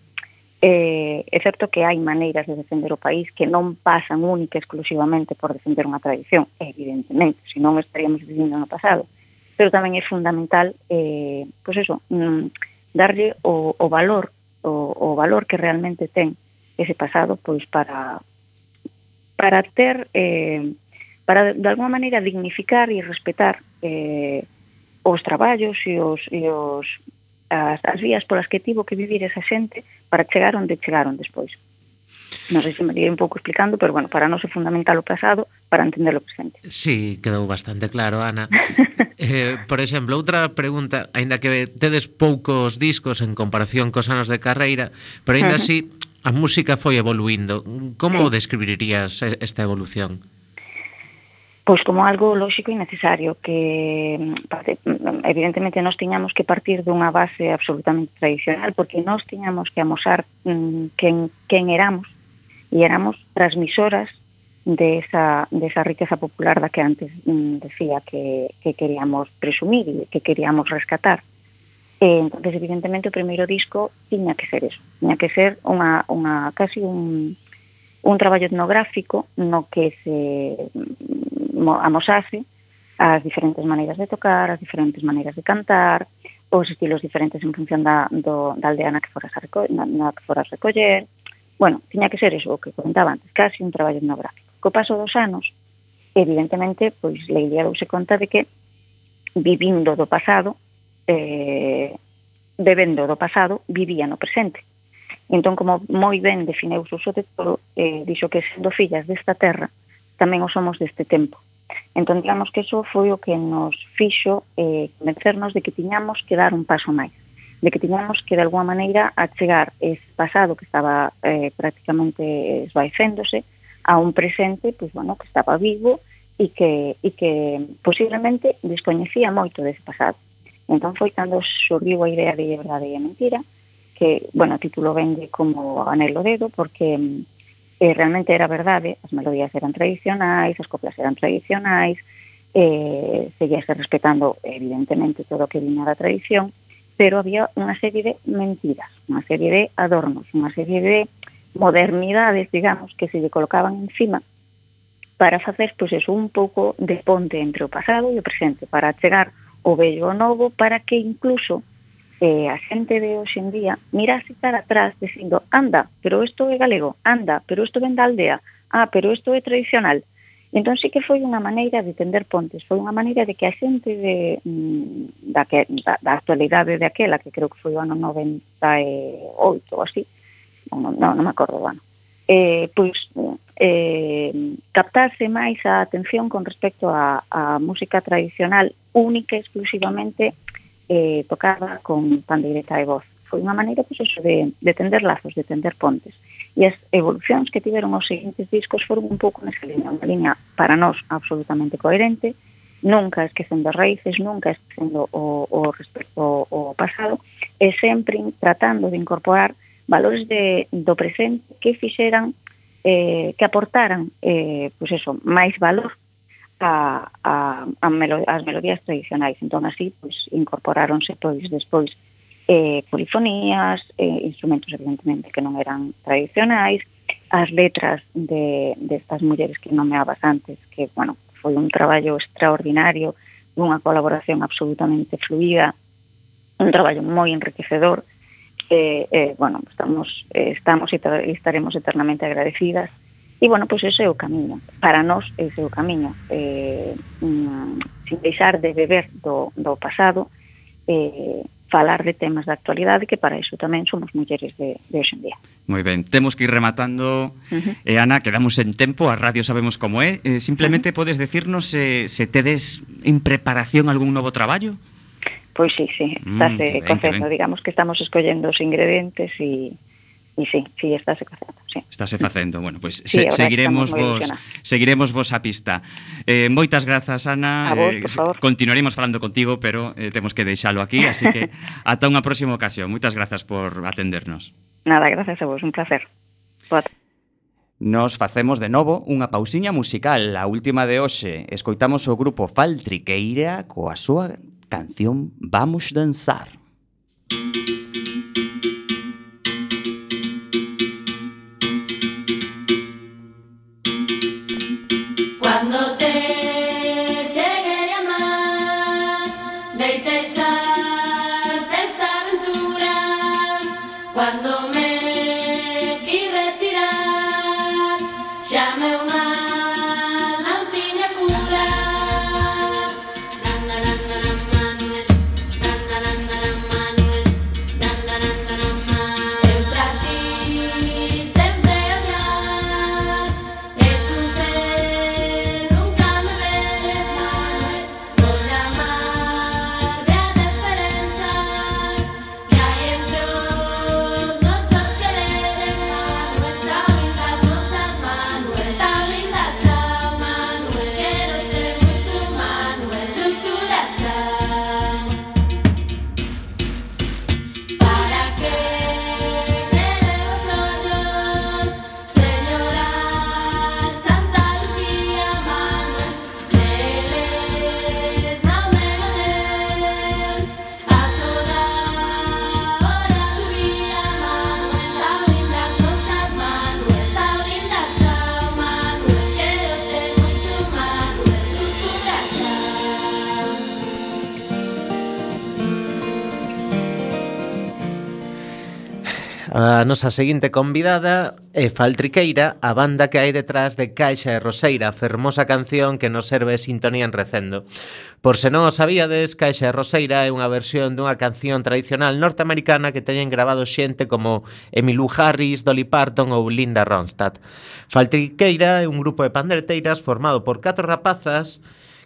Eh, é certo que hai maneiras de defender o país que non pasan única e exclusivamente por defender unha tradición, evidentemente, senón estaríamos vivindo no pasado. Pero tamén é fundamental, eh, pois eso, mm, darlle o, o valor, o, o valor que realmente ten ese pasado, pois para para ter eh, para de alguma maneira dignificar e respetar eh, os traballos e os, e os as, as vías polas que tivo que vivir esa xente para chegar onde chegaron despois. Non sei se me liguei un pouco explicando, pero bueno, para nós é fundamental o pasado para entender o presente. Sí, quedou bastante claro, Ana. *laughs* eh, por exemplo, outra pregunta, aínda que tedes poucos discos en comparación cos anos de carreira, pero aínda así a música foi evoluindo. Como sí. describirías esta evolución? pois como algo lóxico e necesario que mm, mm, evidentemente nós tiñamos que partir dunha base absolutamente tradicional porque nós tiñamos que amosar mm, quen, quen éramos e éramos transmisoras de esa, de esa riqueza popular da que antes mm, decía que, que queríamos presumir e que queríamos rescatar. E, entonces, evidentemente, o primeiro disco tiña que ser eso, tiña que ser unha, unha casi un, un traballo etnográfico no que se mm, amosase as diferentes maneiras de tocar, as diferentes maneiras de cantar, os estilos diferentes en función da, do, da aldea na que foras, a reco na, na que foras recoller. Bueno, tiña que ser eso o que comentaba antes, casi un traballo etnográfico. Co paso dos anos, evidentemente, pois Leilía douse conta de que vivindo do pasado, eh, bebendo do pasado, vivía no presente. Entón, como moi ben defineu o uso de todo, eh, dixo que sendo fillas desta terra, tamén o somos deste tempo. Entón, digamos que eso foi o que nos fixo eh, convencernos de que tiñamos que dar un paso máis, de que tiñamos que, de alguma maneira, achegar ese pasado que estaba eh, prácticamente esvaecéndose a un presente pues, bueno, que estaba vivo e que, e que posiblemente descoñecía moito dese pasado. Entón foi cando surgiu a idea de verdade e mentira, que, bueno, o título vende como anelo dedo, porque mm, que realmente era verdade, as melodías eran tradicionais, as coplas eran tradicionais, eh, seguíase respetando evidentemente todo o que viña da tradición, pero había unha serie de mentiras, unha serie de adornos, unha serie de modernidades, digamos, que se lle colocaban encima para facer pois, eso, un pouco de ponte entre o pasado e o presente, para chegar o bello o novo, para que incluso eh, a xente de hoxe en día mira así para atrás dicindo anda, pero isto é galego, anda, pero isto ven da aldea, ah, pero isto é tradicional. Entón sí que foi unha maneira de tender pontes, foi unha maneira de que a xente de, mm, da, que, da, da actualidade de aquela, que creo que foi o ano 98 ou así, non, non, non me acordo o ano, eh, pois eh, captarse máis a atención con respecto a, a música tradicional única e exclusivamente eh, tocaba con pandeireta e voz. Foi unha maneira pois, eso, de, de tender lazos, de tender pontes. E as evolucións que tiveron os seguintes discos foron un pouco nesa liña, unha liña para nós absolutamente coherente, nunca esquecendo as raíces, nunca esquecendo o, o respecto ao pasado, e sempre tratando de incorporar valores de, do presente que fixeran eh, que aportaran eh, pois pues eso, máis valor a, a, a melo, as melodías tradicionais. Entón, así, pois, incorporáronse pois despois eh, polifonías, eh, instrumentos evidentemente que non eran tradicionais, as letras de, de estas mulleres que nomeabas antes, que, bueno, foi un traballo extraordinario, unha colaboración absolutamente fluida, un traballo moi enriquecedor, eh, eh, bueno, estamos, eh, estamos e estaremos eternamente agradecidas. E, bueno, pois ese é o camiño. Para nós, ese é o camiño. Eh, mm, sin deixar de beber do, do pasado, eh, falar de temas da actualidade, que para iso tamén somos mulleres de, de hoxe en día. Moi ben, temos que ir rematando, uh -huh. eh, Ana, quedamos en tempo, a radio sabemos como é, eh, simplemente uh -huh. podes decirnos eh, se, se tedes en preparación algún novo traballo? Pois sí, sí, mm, estás mm, eh, confeso, digamos que estamos escollendo os ingredientes e, e sí, sí, estás eh sí. Estáse facendo, bueno, pois pues, sí, se, seguiremos vos seguiremos vos a pista. Eh, moitas grazas, Ana. A vos, eh, por favor. Continuaremos falando contigo, pero eh, temos que deixalo aquí, así que *laughs* ata unha próxima ocasión. Moitas grazas por atendernos. Nada, gracias a vos, un placer. Boa Nos facemos de novo unha pausiña musical, a última de hoxe. Escoitamos o grupo Faltriqueira coa súa canción Vamos danzar. Cuando te llegue a amar, deite nosa seguinte convidada é Faltriqueira, a banda que hai detrás de Caixa e Roseira, a fermosa canción que nos serve sintonía en recendo. Por se non o sabíades, Caixa e Roseira é unha versión dunha canción tradicional norteamericana que teñen grabado xente como Emilu Harris, Dolly Parton ou Linda Ronstadt. Faltriqueira é un grupo de pandereteiras formado por catro rapazas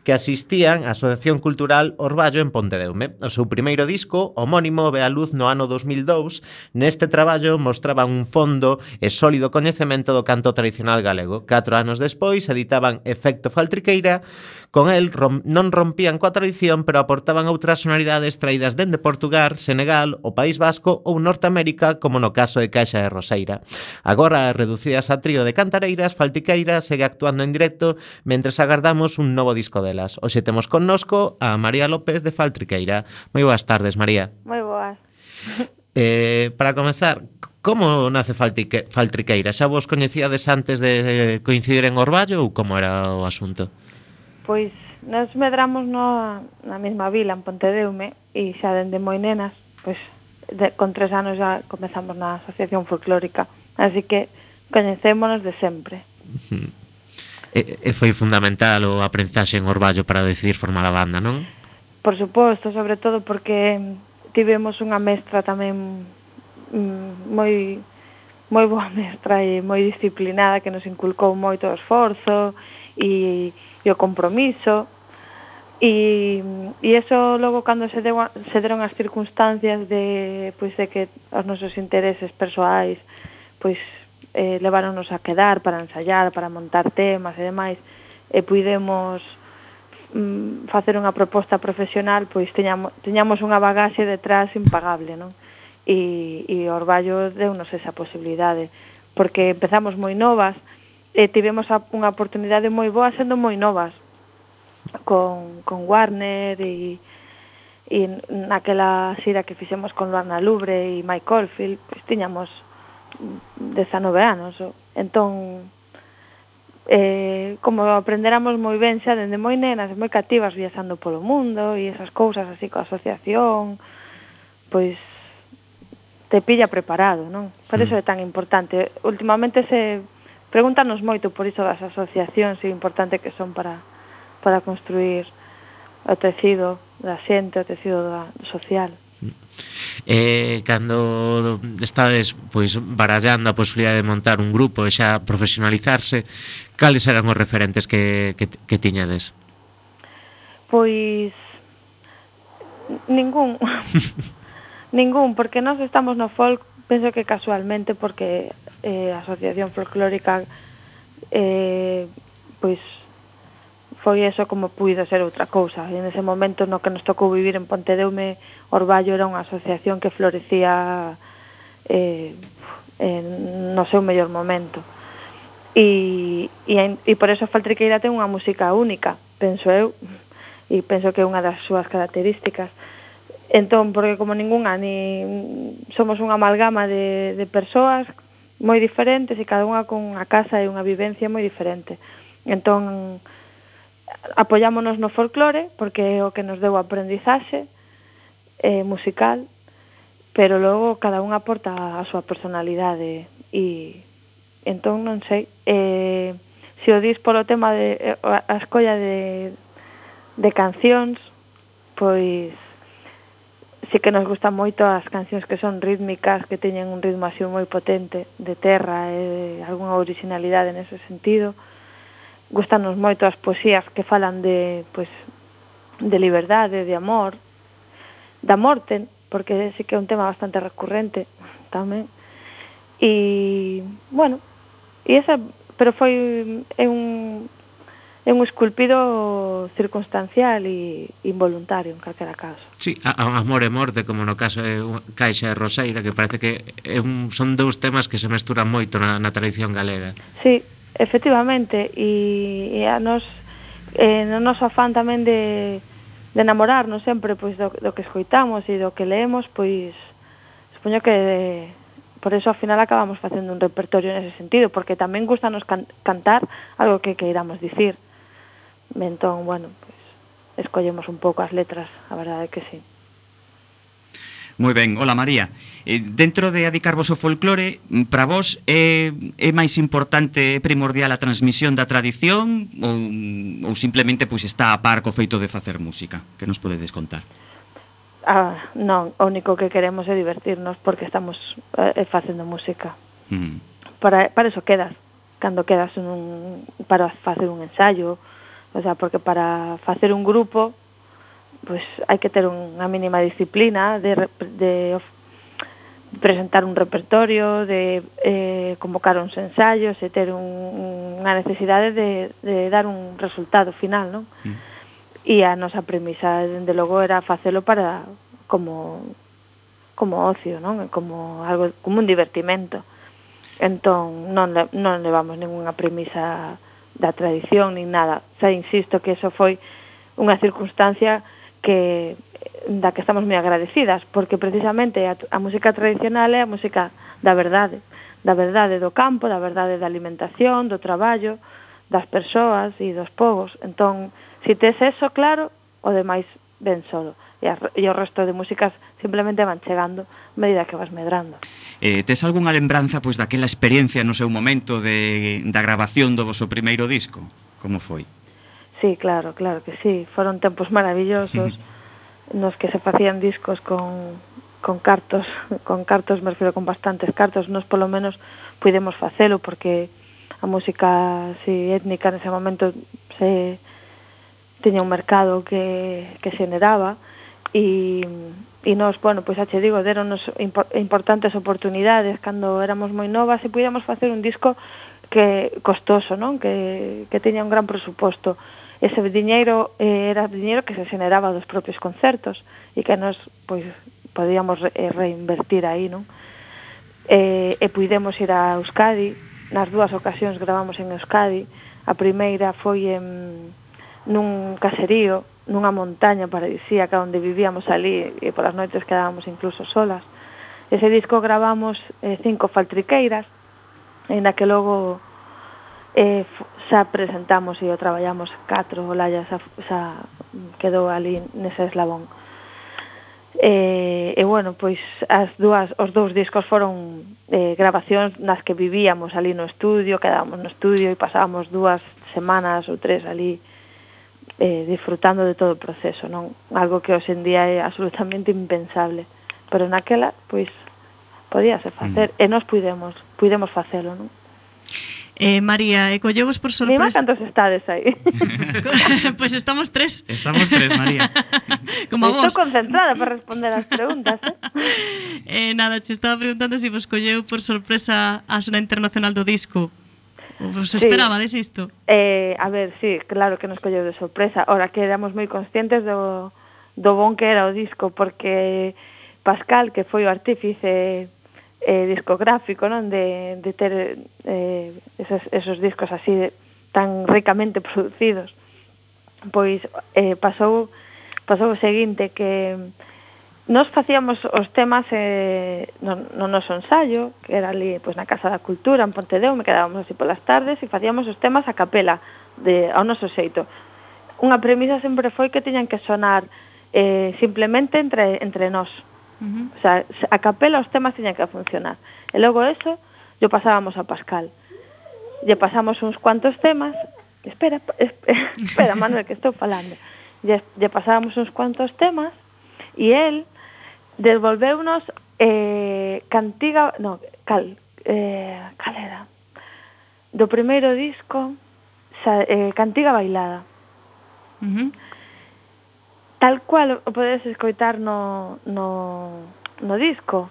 que asistían á Asociación Cultural Orballo en Pontedeume. O seu primeiro disco, homónimo, ve a luz no ano 2002. Neste traballo mostraba un fondo e sólido coñecemento do canto tradicional galego. Catro anos despois editaban Efecto Faltriqueira, con el rom non rompían coa tradición, pero aportaban outras sonoridades traídas dende Portugal, Senegal, o País Vasco ou Norteamérica, como no caso de Caixa de Roseira. Agora, reducidas a trío de cantareiras, Faltiqueira segue actuando en directo mentres agardamos un novo disco dela delas. Hoxe temos connosco a María López de Faltriqueira. Moi boas tardes, María. Moi boas. *laughs* Eh, para comenzar, como nace Faltique, Faltriqueira? Xa vos coñecíades antes de coincidir en Orballo ou como era o asunto? Pois nos medramos no, na mesma vila, en Pontedeume, e xa dende moi nenas, pois de, con tres anos já comezamos na asociación folclórica, así que coñecémonos de sempre. Uh -huh e, e foi fundamental o aprendizaxe en Orballo para decidir formar a banda, non? Por suposto, sobre todo porque tivemos unha mestra tamén mm, moi moi boa *laughs* mestra e moi disciplinada que nos inculcou moito o esforzo e, e o compromiso e, e eso logo cando se, deu, se deron as circunstancias de, pois, de que os nosos intereses persoais pois eh, leváronos a quedar para ensayar, para montar temas e demais, e puidemos mm, facer unha proposta profesional, pois teñamos, teñamos unha bagaxe detrás impagable, non? E, e Orballo deu-nos esa posibilidade, porque empezamos moi novas, e tivemos unha oportunidade moi boa sendo moi novas, con, con Warner e, e naquela xira que fixemos con Luana Lubre e Mike Oldfield, pois tiñamos 19 anos. Entón, eh, como aprenderamos moi ben xa dende moi nenas, moi cativas viaxando polo mundo e esas cousas así coa asociación, pois te pilla preparado, non? Por iso é mm. tan importante. Últimamente se pregúntanos moito por iso das asociacións e importante que son para para construir o tecido da xente, o tecido da, social eh, cando estades pois barallando a posibilidade de montar un grupo e xa profesionalizarse, cales eran os referentes que, que, que tiñades? Pois ningún *laughs* ningún, porque nós estamos no folk penso que casualmente porque eh, a Asociación Folclórica eh, pois foi eso como puido ser outra cousa. E ese momento no que nos tocou vivir en Pontedeume, Orballo era unha asociación que florecía eh, en, no seu mellor momento. E, e, e por eso Faltriqueira ten unha música única, penso eu, e penso que é unha das súas características. Entón, porque como ningunha, ni somos unha amalgama de, de persoas moi diferentes e cada unha con unha casa e unha vivencia moi diferente. Entón, apoyámonos no folclore, porque é o que nos deu aprendizaxe eh, musical, pero logo cada un aporta a súa personalidade e entón non sei eh, se o dis polo tema de eh, a escolla de, de cancións pois sí que nos gustan moito as cancións que son rítmicas, que teñen un ritmo así moi potente de terra e eh, algunha originalidade nese sentido gustanos moito as poesías que falan de, pois, de liberdade, de amor, da morte, porque sí que é un tema bastante recurrente tamén. E, bueno, e esa, pero foi é un é un esculpido circunstancial e involuntario en calquera caso. Sí, a, a amor e morte, como no caso de Caixa e Roseira, que parece que é un, son dous temas que se mesturan moito na, na tradición galega. Sí, Efectivamente, e, e a nos eh, no noso afán tamén de, de enamorarnos sempre pois do, do que escoitamos e do que leemos, pois supoño que de, por eso ao final acabamos facendo un repertorio nese sentido, porque tamén gustanos can, cantar algo que queiramos dicir. Entón, bueno, pois, escollemos un pouco as letras, a verdade que sí. Moi ben, hola María. Eh, dentro de adicarvos ao folclore, mm, para vos é, é máis importante, é primordial a transmisión da tradición ou, ou simplemente pois está a par co feito de facer música? Que nos podedes contar? Ah, non, o único que queremos é divertirnos porque estamos eh, facendo música. Mm. Para, para eso quedas, cando quedas un, para facer un ensayo, o sea, porque para facer un grupo pois hai que ter unha mínima disciplina de, de presentar un repertorio, de eh, convocar uns ensaios e ter un, unha necesidade de, de dar un resultado final, non? Mm. E a nosa premisa, dende logo, era facelo para como como ocio, non? Como algo como un divertimento. Entón non non levamos ningunha premisa da tradición nin nada. Xa insisto que eso foi unha circunstancia que da que estamos moi agradecidas, porque precisamente a, a música tradicional é a música da verdade, da verdade do campo, da verdade da alimentación, do traballo, das persoas e dos povos. Entón, se si tes eso claro, o demais ben solo. E, a, e o resto de músicas simplemente van chegando a medida que vas medrando. Eh, tes algunha lembranza pois daquela experiencia no seu momento de, da grabación do vosso primeiro disco? Como foi? Sí, claro, claro que sí. Foron tempos maravillosos nos que se facían discos con, con cartos, con cartos, me refiero con bastantes cartos, nos polo menos pudemos facelo porque a música así étnica nese momento se tiña un mercado que, que se generaba e, e nos, bueno, pois xa che digo, deronnos impor, importantes oportunidades cando éramos moi novas e pudéramos facer un disco que costoso, non? Que, que teña un gran presuposto ese diñeiro eh, era diñeiro que se xeneraba dos propios concertos e que nos pois podíamos re eh, reinvertir aí, non? Eh, e puidemos ir a Euskadi, nas dúas ocasións gravamos en Euskadi, a primeira foi en, nun caserío, nunha montaña paradisíaca onde vivíamos ali e polas noites quedábamos incluso solas. Ese disco gravamos eh, cinco faltriqueiras, en a que logo eh, xa presentamos e o traballamos catro olallas, xa, xa quedou ali nese eslabón. E, e bueno, pois as dúas, os dous discos foron eh, grabacións nas que vivíamos ali no estudio, quedábamos no estudio e pasábamos dúas semanas ou tres ali eh, disfrutando de todo o proceso, non? Algo que hoxe en día é absolutamente impensable. Pero naquela, pois, podíase facer, mm. e nos puidemos, puidemos facelo, non? Eh, María, eh, e collevos por sorpresa... Mima, cantos estades aí? *laughs* pois pues estamos tres. Estamos tres, María. *laughs* Como Estou vos. Estou concentrada para responder as preguntas, eh? *laughs* eh nada, che estaba preguntando se si vos colleu por sorpresa a zona Internacional do Disco. Vos esperaba sí. desisto? Eh, a ver, sí, claro que nos colleu de sorpresa. Ora que éramos moi conscientes do, do bon que era o disco, porque Pascal, que foi o artífice eh, discográfico, non? De, de ter eh, esos, esos discos así de, tan ricamente producidos. Pois eh, pasou pasou o seguinte que nos facíamos os temas eh, no, no noso ensayo, que era ali pois, na Casa da Cultura, en Pontedeu, me quedábamos así polas tardes e facíamos os temas a capela, de, ao noso xeito. Unha premisa sempre foi que tiñan que sonar eh, simplemente entre, entre nós. Uh -huh. O sea, a capela os temas tiñan que funcionar. E logo eso, yo pasábamos a Pascal. Lle pasamos uns cuantos temas, espera, espera, *laughs* espera Manuel, que estou falando. Lle, lle pasábamos uns cuantos temas e el devolveunos eh, cantiga, no, cal, eh, cal era? Do primeiro disco, sa, eh, cantiga bailada. Uh -huh. Tal cual o podedes escoitar no, no, no disco,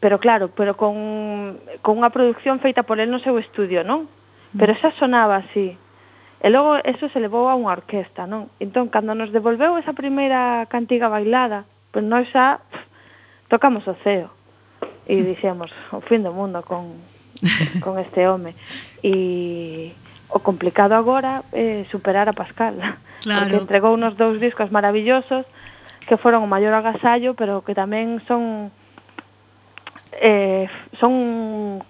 pero claro, pero con, con unha produción feita por el no seu estudio, non? Mm. Pero xa sonaba así. E logo eso se levou a unha orquesta, non? Entón, cando nos devolveu esa primeira cantiga bailada, pois nós xa pff, tocamos o ceo. E dixemos, o fin do mundo con, *laughs* con este home. E, o complicado agora é eh, superar a Pascal, claro. porque entregou unos dous discos maravillosos que foron o maior agasallo, pero que tamén son eh, son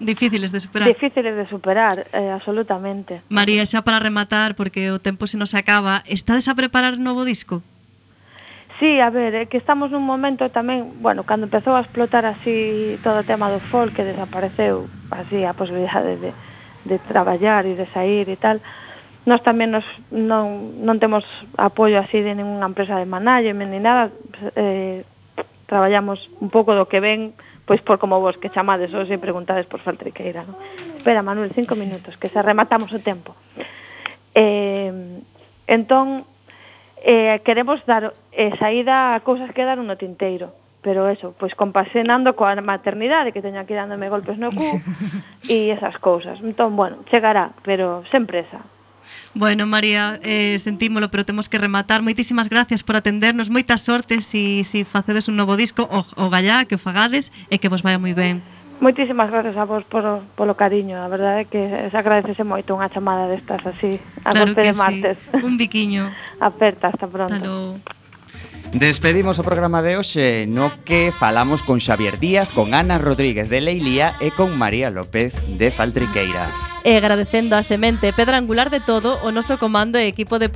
difíciles de superar. Difíciles de superar, eh, absolutamente. María, xa para rematar, porque o tempo se nos acaba, estades a preparar novo disco? Sí, a ver, é eh, que estamos nun momento tamén, bueno, cando empezou a explotar así todo o tema do folk que desapareceu así a posibilidade de, de de traballar e de sair e tal, nós tamén nos, non, non temos apoio así de ninguna empresa de manalle, ni nada, eh, traballamos un pouco do que ven, pois por como vos que chamades hoxe e preguntades por Faltriqueira, non? Espera, Manuel, cinco minutos, que se rematamos o tempo. Eh, entón, eh, queremos dar eh, saída a cousas que dar no tinteiro pero eso, pois compasenando coa maternidade que teño aquí dándome golpes no cu *laughs* e esas cousas. Entón, bueno, chegará, pero sen presa. Bueno, María, eh, sentímolo, pero temos que rematar. Moitísimas gracias por atendernos. Moita sorte si, si facedes un novo disco o, o gallá que fagades e que vos vaya moi ben. Moitísimas gracias a vos por, polo cariño. A verdade é que se agradecese moito unha chamada destas así. A claro que de martes. Sí. Un biquiño. *laughs* Aperta, hasta pronto. Hasta Despedimos o programa de hoxe no que falamos con Xavier Díaz, con Ana Rodríguez de Leilía e con María López de Faltriqueira. E agradecendo a semente pedra angular de todo o noso comando e equipo de